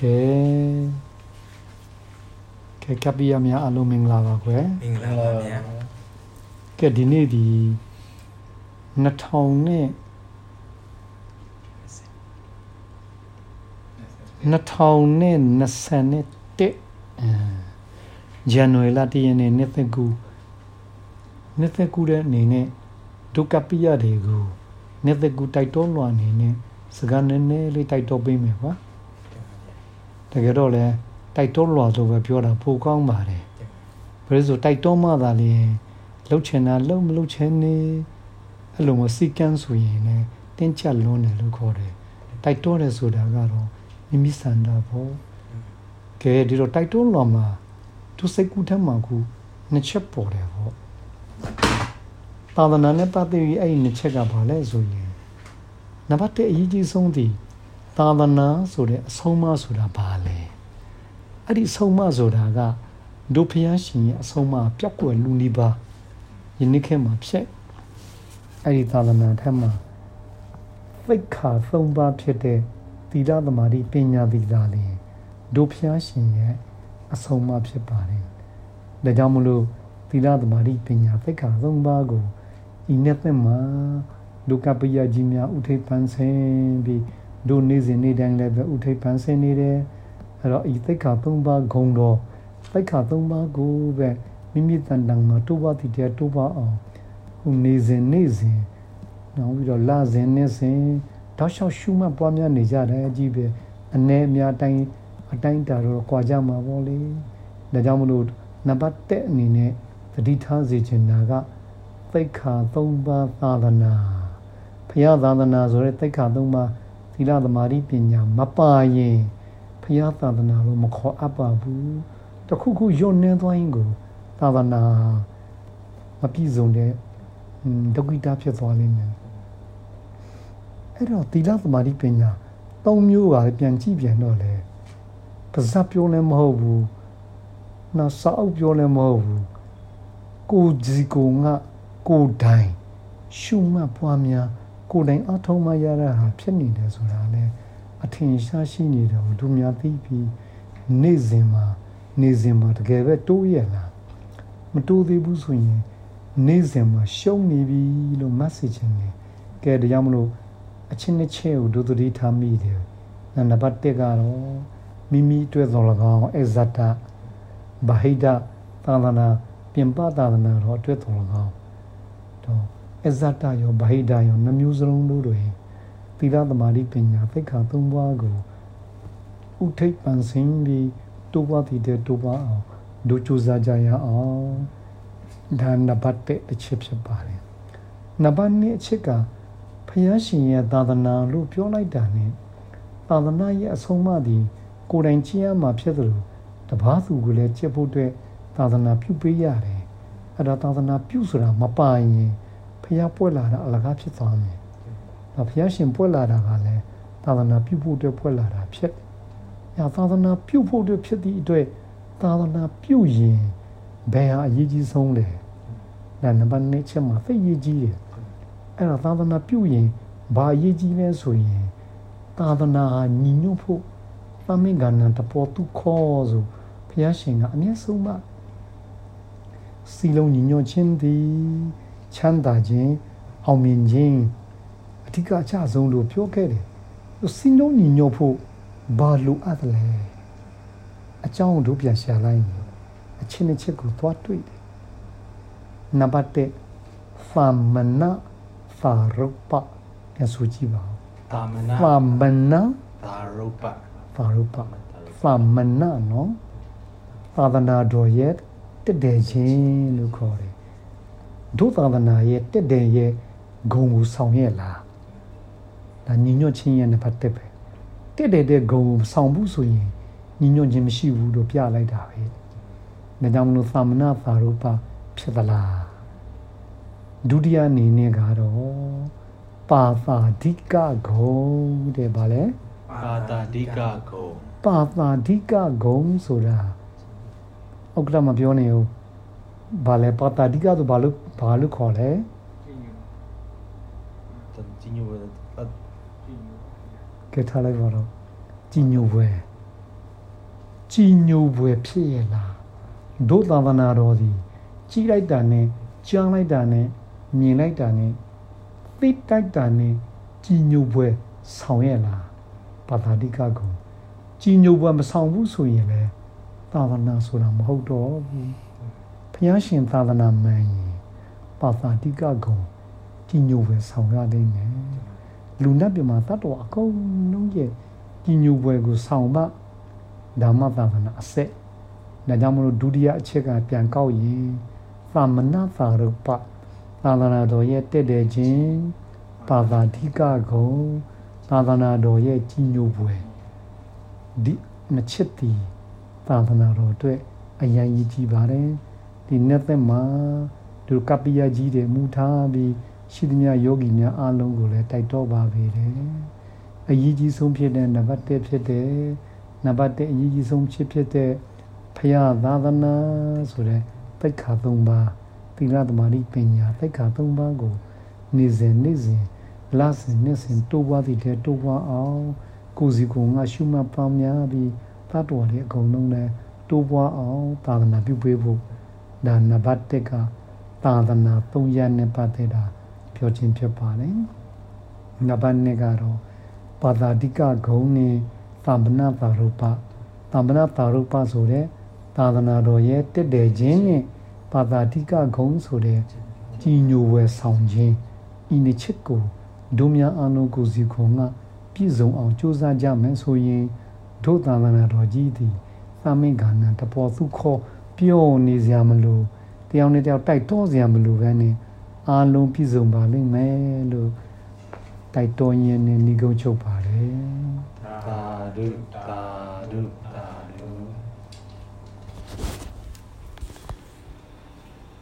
ကဲကဲကပ္ပိယများအလုံးမင်္ဂလာပါကွယ်မင်္ဂလာပါဗျာကဲဒီနေ့ဒီ2000နဲ့2021အဲဇန်နဝါရီလတရက်နေ့နှစ်သက်ကူနှစ်သက်ကူတဲ့အနေနဲ့ဒုကပ္ပိယတွေကိုနှစ်သက်ကူတိုက်တွန်းလွှာအနေနဲ့စကားနည်းနည်းလေးတိုက်တွန်းပေးမယ်ကွာ တကယ်တော့လဲတိုက်တွန်းလွှာဆိုပဲပြောတာပိုကောင်းပါတယ်ဘယ်လိုဆိုတိုက်တွန်းမှသာလျှင်လှုပ်ချင်တာလှုပ်မလှုပ်ချင်နေအဲ့လိုမျိုးစီကန်းဆိုရင်လည်းတင်းကျပ်လွန်းတယ်လို့ခေါ်တယ်တိုက်တွန်းတယ်ဆိုတာကတော့မိမိစန္ဒပေါ့ကဲဒီတော့တိုက်တွန်းလွှာမှာသူစိတ်ကူးထက်မှာကူနှစ်ချက်ပေါ်တယ်ပေါ့သာသနာနဲ့ပတ်သက်ပြီးအဲ့ဒီနှစ်ချက်ကဘာလဲဆိုရင်နံပါတ်1အရေးကြီးဆုံးသည် သာသနာဆိုတဲ့အဆုံးအမဆိုတာဘာလဲအဲ့ဒီအဆုံးအမဆိုတာကဒုဖျားရှင်ရဲ့အဆုံးအမပျောက်ကွယ်လူနီးပါးယနေ့ခေတ်မှာဖြစ်အဲ့ဒီသာသနာထက်မှာသိက္ခာသုံးပါးဖြစ်တဲ့သီလသမာဓိပညာသီလလေဒုဖျားရှင်ရဲ့အဆုံးအမဖြစ်ပါတယ်ဒါကြောင့်မလို့သီလသမာဓိပညာသိက္ခာသုံးပါးကိုဤနှစ်သက်မှာဒုက္ခပယကြီးများဥထိပ်ပန်းဆင်းပြီး ဒုနေ့စဉ်နေ့တိုင်းလည်းပဲဥထိပ်ပန်းဆင်းနေတယ်အဲ့တော့ဤသိက္ခာသုံးပါးဂုံတော်သိက္ခာသုံးပါးကိုပဲမိမိတန်တန်မှာတိုးပါတည်တဲ့တိုးပါအောင်ဟိုနေစဉ်နေ့စဉ်နောက်ပြီးတော့လစဉ်နေ့စဉ်တောက်လျှောက်ရှုမှတ်ပွားများနေကြတယ်အကြည့်ပဲအ ਨੇ အများတိုင်းအတိုင်းတာတော့ကြွာကြမှာပေါ့လေဒါကြောင့်မလို့နံပါတ်1အနေနဲ့သတိထားစေချင်တာကသိက္ခာ၃ပါးသာသနာဘုရားသာသနာဆိုတဲ့သိက္ခာ၃ပါးသီ လသမာဓိပညာမပါရင်ဘုရားသာသနာလို့မခေါ်အပ်ပါဘူးတခုခုယွတ်နေသွားရင်ကိုသာသနာမပြည့်စုံတဲ့ဒုက္ခိတဖြစ်သွားလိမ့်မယ်အဲ့တော့သီလသမာဓိပညာ၃မျိုးကလည်းပြန်ကြည့်ပြန်တော့လေပါဇက်ပြောလည်းမဟုတ်ဘူးနောက်စာအုပ်ပြောလည်းမဟုတ်ဘူးကိုကြီးကိုငါကိုတိုင်ရှုမှတ်ပွားများ ကိုတိုင်အထုံးမရတာဟာဖြစ်နေတယ်ဆိုတာလေအထင်ရှားရှိနေတယ်ဘုသူများသိပြီးနေ့စဉ်မှာနေ့စဉ်မှာတကယ်ပဲတိုးရလားမတိုးသေးဘူးဆိုရင်နေ့စဉ်မှာရှုံးနေပြီလို့ message နေကဲဒါကြောင့်မလို့အချင်းတစ်ချက်ကိုဒုသတိထားမိတယ်နံပါတ်1ကတော့မိမိအတွက်သော၎င်းအဇတဗဟိတသာသနာပြင်ပသာသနာတော့အတွက်သော၎င်းတော့ အဇတရောဗဟိတရောနှမျိုးစလုံးတို့တွင်သီလသမာဓိပညာသိက္ခာသုံးပါးကိုဥထိပ်ပန်ဆင်းပြီးတိုးပွားတည်တဲ့တိုးပွားအောင်ဒုကြိုးစားကြရအောင်ဒါနံပါတ်1တစ်ချက်ဖြစ်ပါတယ်နံပါတ်2အချက်ကဖျားရှင်ရဲ့သာသနာလို့ပြောလိုက်တာ ਨੇ သာသနာရဲ့အဆုံးအမသည်ကိုယ်တိုင်ကျင့်ရမှာဖြစ်သလိုတပားသူကိုလည်းကျင့်ဖို့အတွက်သာသနာပြုပေးရတယ်အဲ့ဒါသာသနာပြုဆိုတာမပိုင်ရင် ဖျားပွက်လာတာအလကားဖြစ်သွားမယ်ဒါဖျားရှင်ပွက်လာတာကလည်းသာသနာပြုဖို့အတွက်ပွက်လာတာဖြစ်ညာသာသနာပြုဖို့အတွက်ဖြစ်သည့်အတွက်သာသနာပြုရင်ဘယ်ဟာအရေးကြီးဆုံးလဲဒါနံပါတ်1ချက်မှာသိရေးကြီးတယ်အဲ့တော့သာသနာပြုရင်ဘာအရေးကြီးလဲဆိုရင်သာသနာညီညွတ်ဖို့သမင်္ဂဏတပေါ်သူခေါ်ဆိုဘုရားရှင်ကအမျက်ဆုံးမစီလုံးညီညွတ်ခြင်းသည် ချမ်းသာခြင်းအောင်မြင်ခြင်းအဓိကအချဆုံးလို့ပြောခဲ့တယ်စီလုံးညီညွတ်ဖို့ဘာလိုအပ်တယ်လဲအကြောင်းတို့ပြန်ရှာလိုက်ရင်အချင်းတစ်ချက်ကိုသွားတွေ့တယ်နံပါတ်1သမဏသာရုပ္ပပြန်ဆိုကြည့်ပါဦးသာမဏသမဏသာရုပ္ပသာရုပ္ပသမဏနော်သာသနာတော်ရဲ့တက်တယ်ခြင်းလို့ခေါ်တယ် ဒုသာသနာရဲ့တက်တယ်ရဲ့ဂုံကိုဆောင်ရဲ့လားဒါညီညွတ်ခြင်းရဲ့နှစ်ဖက်တက်ပဲတက်တယ်တဲ့ဂုံကိုဆောင်ဘူးဆိုရင်ညီညွတ်ခြင်းမရှိဘူးလို့ပြလိုက်တာပဲဒါကြောင့်မလို့သမဏသာရုပ္ပဖြစ်သလားဒုတိယအနေနဲ့ကတော့ပါသာဓိကဂုံတဲ့ဗာလဲပါတာဓိကကိုပါတာဓိကဂုံဆိုတာဥက္ကဋ္ဌမပြောနေဘူး ဘာလဲပါတာဓိကဆိုဘာလို့ဘာလို့ခေါ်လဲတကြီးညိုပဲကဲထားလိုက်ပါတော့ကြီးညိုပွဲကြည်ညိုပွဲဖြစ်ရလားဒုသာသနာတော်သည်ကြီးလိုက်တာနဲ့ကြားလိုက်တာနဲ့မြင်လိုက်တာနဲ့သိတိုက်တာနဲ့ကြည်ညိုပွဲဆောင်ရလားဘာသာတိကကုံကြည်ညိုပွဲမဆောင်ဘူးဆိုရင်လေသာသနာဆိုတာမဟုတ်တော့ဘူးဘု ရားရှင်သာသနာမှန်ရင်ဘာသာတိကကုံကြည်ညိုပွဲဆောင်ရနိုင်တယ်လူနတ်ပြမှာတတ်တော်အကုန်လုံးရဲ့ကြည်ညိုပွဲကိုဆောင်ပါဓမ္မသာသနာအဆက်ဒါကြောင့်မလို့ဒုတိယအချက်ကပြန်ကောက်ရင်သမဏသာရုပသာသနာတော်ရဲ့တက်တဲ့ခြင်းဘာသာဓိကကုံသာသနာတော်ရဲ့ကြီးညိုပွဲဒီနှစ်ချက်တည်သာသနာတော်အတွက်အရင်ကြီးကြည်ပါတယ် ဒီနေ့သက်မှာဒီကပ္ပိယကြီးတွေမူထားပြီးရှိသမျှယောဂီများအားလုံးကိုလည်းတိုက်တော့ပါပေတယ်အရေးကြီးဆုံးဖြစ်တဲ့နံပါတ်1ဖြစ်တဲ့နံပါတ်1အရေးကြီးဆုံးဖြစ်ဖြစ်တဲ့ဖရာသာသနာဆိုတဲ့တိတ်ခါ၃ပါးသီလသမารိပညာတိတ်ခါ၃ပါးကိုနေစဉ်နေစဉ်လစဉ်နှစ်စဉ်တိုးပွားသည့်တဲ့တိုးပွားအောင်ကိုယ်စီကိုငါရှုမှတ်ပေါင်းများပြီးတတ်တော်တဲ့အကုန်လုံးနဲ့တိုးပွားအောင်သာသနာပြုပေးဖို့ ဒါနံပါတ်1ကသာသနာ၃ရပ်နဲ့ပတ်သက်တာပြောခြင်းဖြစ်ပါတယ်နံပါတ်2ကတော့ပါတာတိကဂုံနဲ့သမဏတာရုပသမဏတာရုပဆိုတဲ့သာသနာတော်ရဲ့တက်တယ်ခြင်းနဲ့ပါတာတိကဂုံဆိုတဲ့ကြီးညိုဝဲဆောင်ခြင်းဤနှစ်ချက်ကိုဒုမြအာနုကိုစီခုံကပြည့်စုံအောင်ကြိုးစားကြမယ်ဆိုရင်ဒုသာသနာတော်ကြီးသည်သာမိကဏတပေါ်သူခေါ် ပြောနေစရာမလိုတယောက်နဲ့တယောက်တိုက်တော့စရာမလိုပဲနဲ့အားလုံးပြည့်စုံပါလိမ့်မယ်လို့တိုက်တော်ရင်နဲ့ညီကုန်းချုပ်ပါတယ်သာဓုသာဓု